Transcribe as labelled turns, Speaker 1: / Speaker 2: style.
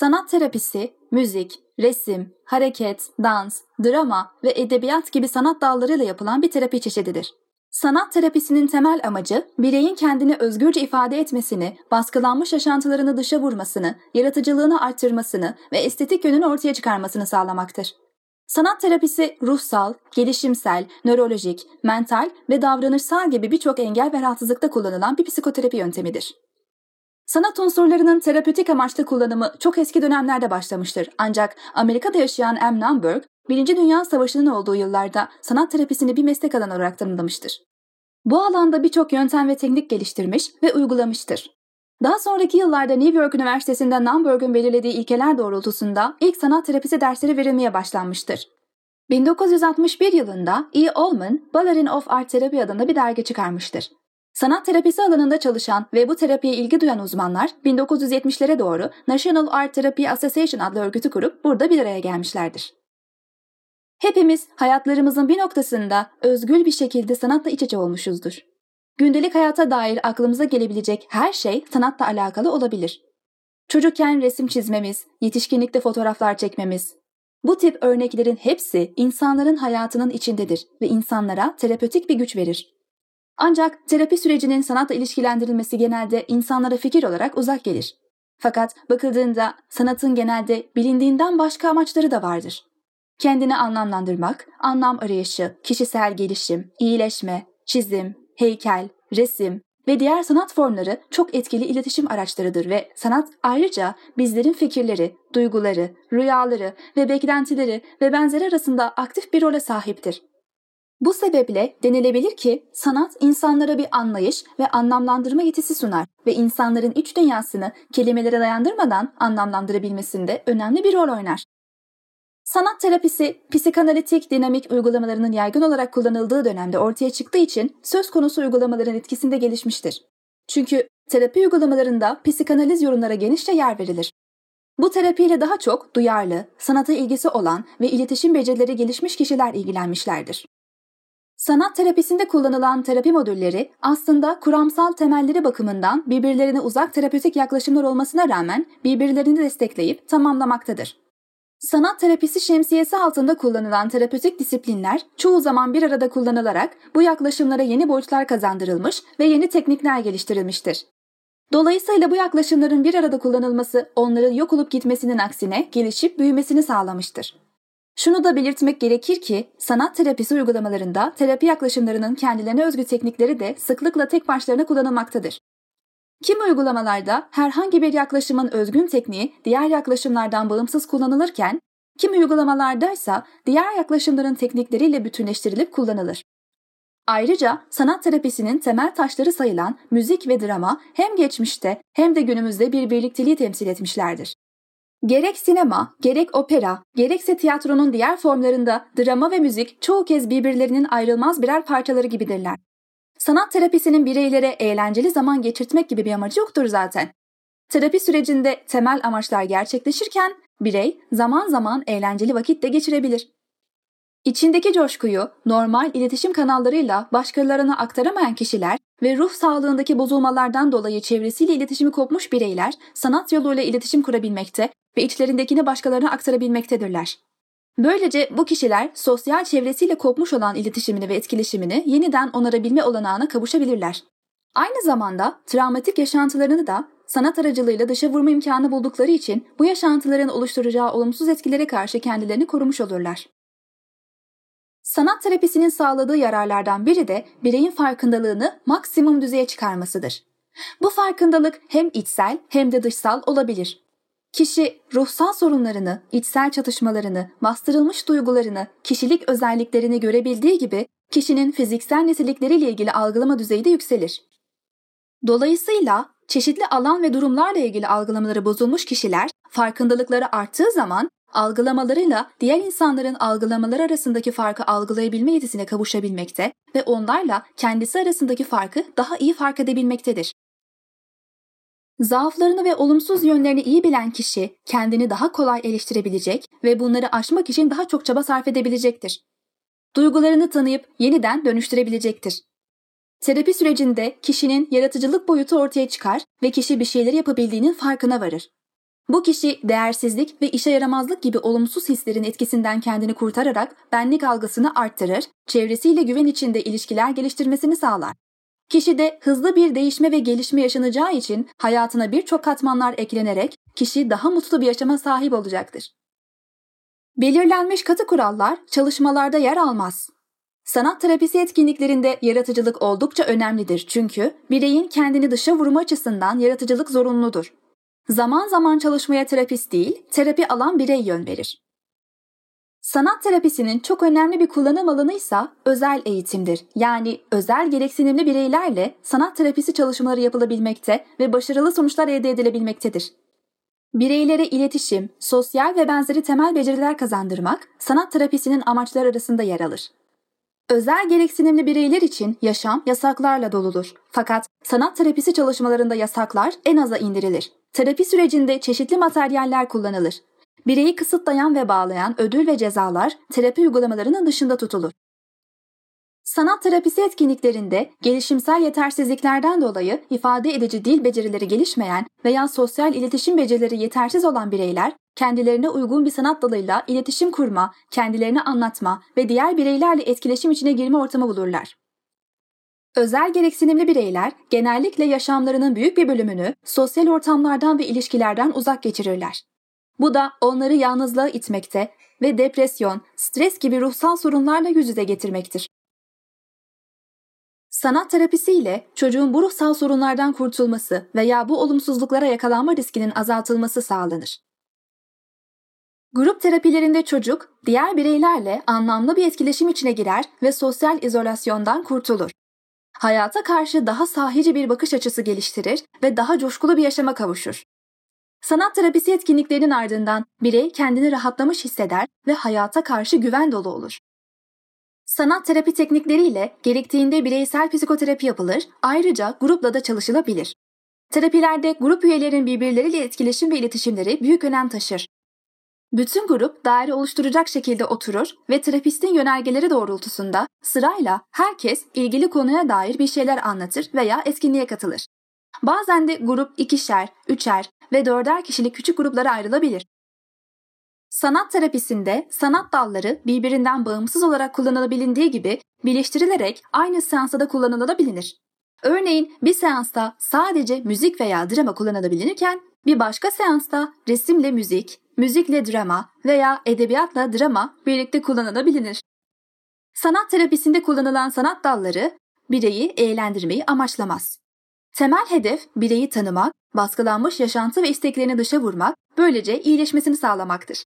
Speaker 1: Sanat terapisi, müzik, resim, hareket, dans, drama ve edebiyat gibi sanat dallarıyla yapılan bir terapi çeşididir. Sanat terapisinin temel amacı bireyin kendini özgürce ifade etmesini, baskılanmış yaşantılarını dışa vurmasını, yaratıcılığını arttırmasını ve estetik yönünü ortaya çıkarmasını sağlamaktır. Sanat terapisi ruhsal, gelişimsel, nörolojik, mental ve davranışsal gibi birçok engel ve rahatsızlıkta kullanılan bir psikoterapi yöntemidir. Sanat unsurlarının terapötik amaçlı kullanımı çok eski dönemlerde başlamıştır. Ancak Amerika'da yaşayan M. Numberg, Birinci Dünya Savaşı'nın olduğu yıllarda sanat terapisini bir meslek alanı olarak tanımlamıştır. Bu alanda birçok yöntem ve teknik geliştirmiş ve uygulamıştır. Daha sonraki yıllarda New York Üniversitesi'nde Numberg'ün belirlediği ilkeler doğrultusunda ilk sanat terapisi dersleri verilmeye başlanmıştır. 1961 yılında E. Allman, Ballerin of Art Therapy adında bir dergi çıkarmıştır. Sanat terapisi alanında çalışan ve bu terapiye ilgi duyan uzmanlar 1970'lere doğru National Art Therapy Association adlı örgütü kurup burada bir araya gelmişlerdir. Hepimiz hayatlarımızın bir noktasında özgül bir şekilde sanatla iç içe olmuşuzdur. Gündelik hayata dair aklımıza gelebilecek her şey sanatla alakalı olabilir. Çocukken resim çizmemiz, yetişkinlikte fotoğraflar çekmemiz. Bu tip örneklerin hepsi insanların hayatının içindedir ve insanlara terapötik bir güç verir. Ancak terapi sürecinin sanatla ilişkilendirilmesi genelde insanlara fikir olarak uzak gelir. Fakat bakıldığında sanatın genelde bilindiğinden başka amaçları da vardır. Kendini anlamlandırmak, anlam arayışı, kişisel gelişim, iyileşme, çizim, heykel, resim ve diğer sanat formları çok etkili iletişim araçlarıdır ve sanat ayrıca bizlerin fikirleri, duyguları, rüyaları ve beklentileri ve benzeri arasında aktif bir role sahiptir. Bu sebeple denilebilir ki sanat insanlara bir anlayış ve anlamlandırma yetisi sunar ve insanların iç dünyasını kelimelere dayandırmadan anlamlandırabilmesinde önemli bir rol oynar. Sanat terapisi, psikanalitik dinamik uygulamalarının yaygın olarak kullanıldığı dönemde ortaya çıktığı için söz konusu uygulamaların etkisinde gelişmiştir. Çünkü terapi uygulamalarında psikanaliz yorumlara genişçe yer verilir. Bu terapiyle daha çok duyarlı, sanata ilgisi olan ve iletişim becerileri gelişmiş kişiler ilgilenmişlerdir. Sanat terapisinde kullanılan terapi modülleri aslında kuramsal temelleri bakımından birbirlerine uzak terapötik yaklaşımlar olmasına rağmen birbirlerini destekleyip tamamlamaktadır. Sanat terapisi şemsiyesi altında kullanılan terapötik disiplinler çoğu zaman bir arada kullanılarak bu yaklaşımlara yeni boyutlar kazandırılmış ve yeni teknikler geliştirilmiştir. Dolayısıyla bu yaklaşımların bir arada kullanılması onların yok olup gitmesinin aksine gelişip büyümesini sağlamıştır. Şunu da belirtmek gerekir ki sanat terapisi uygulamalarında terapi yaklaşımlarının kendilerine özgü teknikleri de sıklıkla tek başlarına kullanılmaktadır. Kim uygulamalarda herhangi bir yaklaşımın özgün tekniği diğer yaklaşımlardan bağımsız kullanılırken, kim uygulamalardaysa diğer yaklaşımların teknikleriyle bütünleştirilip kullanılır. Ayrıca sanat terapisinin temel taşları sayılan müzik ve drama hem geçmişte hem de günümüzde bir birlikteliği temsil etmişlerdir. Gerek sinema, gerek opera, gerekse tiyatronun diğer formlarında drama ve müzik çoğu kez birbirlerinin ayrılmaz birer parçaları gibidirler. Sanat terapisinin bireylere eğlenceli zaman geçirtmek gibi bir amacı yoktur zaten. Terapi sürecinde temel amaçlar gerçekleşirken birey zaman zaman eğlenceli vakit de geçirebilir. İçindeki coşkuyu normal iletişim kanallarıyla başkalarına aktaramayan kişiler ve ruh sağlığındaki bozulmalardan dolayı çevresiyle iletişimi kopmuş bireyler sanat yoluyla iletişim kurabilmekte ve içlerindekini başkalarına aktarabilmektedirler. Böylece bu kişiler sosyal çevresiyle kopmuş olan iletişimini ve etkileşimini yeniden onarabilme olanağına kavuşabilirler. Aynı zamanda travmatik yaşantılarını da sanat aracılığıyla dışa vurma imkanı buldukları için bu yaşantıların oluşturacağı olumsuz etkilere karşı kendilerini korumuş olurlar. Sanat terapisinin sağladığı yararlardan biri de bireyin farkındalığını maksimum düzeye çıkarmasıdır. Bu farkındalık hem içsel hem de dışsal olabilir. Kişi ruhsal sorunlarını, içsel çatışmalarını, bastırılmış duygularını, kişilik özelliklerini görebildiği gibi kişinin fiziksel nitelikleriyle ilgili algılama düzeyi de yükselir. Dolayısıyla çeşitli alan ve durumlarla ilgili algılamaları bozulmuş kişiler farkındalıkları arttığı zaman algılamalarıyla diğer insanların algılamaları arasındaki farkı algılayabilme yetisine kavuşabilmekte ve onlarla kendisi arasındaki farkı daha iyi fark edebilmektedir. Zaaflarını ve olumsuz yönlerini iyi bilen kişi kendini daha kolay eleştirebilecek ve bunları aşmak için daha çok çaba sarf edebilecektir. Duygularını tanıyıp yeniden dönüştürebilecektir. Terapi sürecinde kişinin yaratıcılık boyutu ortaya çıkar ve kişi bir şeyler yapabildiğinin farkına varır. Bu kişi değersizlik ve işe yaramazlık gibi olumsuz hislerin etkisinden kendini kurtararak benlik algısını arttırır, çevresiyle güven içinde ilişkiler geliştirmesini sağlar. Kişide hızlı bir değişme ve gelişme yaşanacağı için hayatına birçok katmanlar eklenerek kişi daha mutlu bir yaşama sahip olacaktır. Belirlenmiş katı kurallar çalışmalarda yer almaz. Sanat terapisi etkinliklerinde yaratıcılık oldukça önemlidir çünkü bireyin kendini dışa vurma açısından yaratıcılık zorunludur. Zaman zaman çalışmaya terapist değil, terapi alan birey yön verir. Sanat terapisinin çok önemli bir kullanım alanı ise özel eğitimdir. Yani özel gereksinimli bireylerle sanat terapisi çalışmaları yapılabilmekte ve başarılı sonuçlar elde edilebilmektedir. Bireylere iletişim, sosyal ve benzeri temel beceriler kazandırmak sanat terapisinin amaçları arasında yer alır. Özel gereksinimli bireyler için yaşam yasaklarla doludur. Fakat sanat terapisi çalışmalarında yasaklar en aza indirilir. Terapi sürecinde çeşitli materyaller kullanılır. Bireyi kısıtlayan ve bağlayan ödül ve cezalar terapi uygulamalarının dışında tutulur. Sanat terapisi etkinliklerinde gelişimsel yetersizliklerden dolayı ifade edici dil becerileri gelişmeyen veya sosyal iletişim becerileri yetersiz olan bireyler kendilerine uygun bir sanat dalıyla iletişim kurma, kendilerini anlatma ve diğer bireylerle etkileşim içine girme ortamı bulurlar. Özel gereksinimli bireyler genellikle yaşamlarının büyük bir bölümünü sosyal ortamlardan ve ilişkilerden uzak geçirirler. Bu da onları yalnızlığa itmekte ve depresyon, stres gibi ruhsal sorunlarla yüz yüze getirmektir. Sanat terapisiyle çocuğun bu ruhsal sorunlardan kurtulması veya bu olumsuzluklara yakalanma riskinin azaltılması sağlanır. Grup terapilerinde çocuk diğer bireylerle anlamlı bir etkileşim içine girer ve sosyal izolasyondan kurtulur. Hayata karşı daha sahici bir bakış açısı geliştirir ve daha coşkulu bir yaşama kavuşur. Sanat terapisi etkinliklerinin ardından birey kendini rahatlamış hisseder ve hayata karşı güven dolu olur. Sanat terapi teknikleriyle gerektiğinde bireysel psikoterapi yapılır, ayrıca grupla da çalışılabilir. Terapilerde grup üyelerin birbirleriyle etkileşim ve iletişimleri büyük önem taşır. Bütün grup daire oluşturacak şekilde oturur ve terapistin yönergeleri doğrultusunda sırayla herkes ilgili konuya dair bir şeyler anlatır veya etkinliğe katılır. Bazen de grup ikişer, üçer ve dörder kişilik küçük gruplara ayrılabilir. Sanat terapisinde sanat dalları birbirinden bağımsız olarak kullanılabilindiği gibi birleştirilerek aynı seansta da kullanılabilir. Örneğin bir seansta sadece müzik veya drama kullanılabilirken bir başka seansta resimle müzik, müzikle drama veya edebiyatla drama birlikte kullanılabilir. Sanat terapisinde kullanılan sanat dalları bireyi eğlendirmeyi amaçlamaz. Temel hedef bireyi tanımak, baskılanmış yaşantı ve isteklerini dışa vurmak, böylece iyileşmesini sağlamaktır.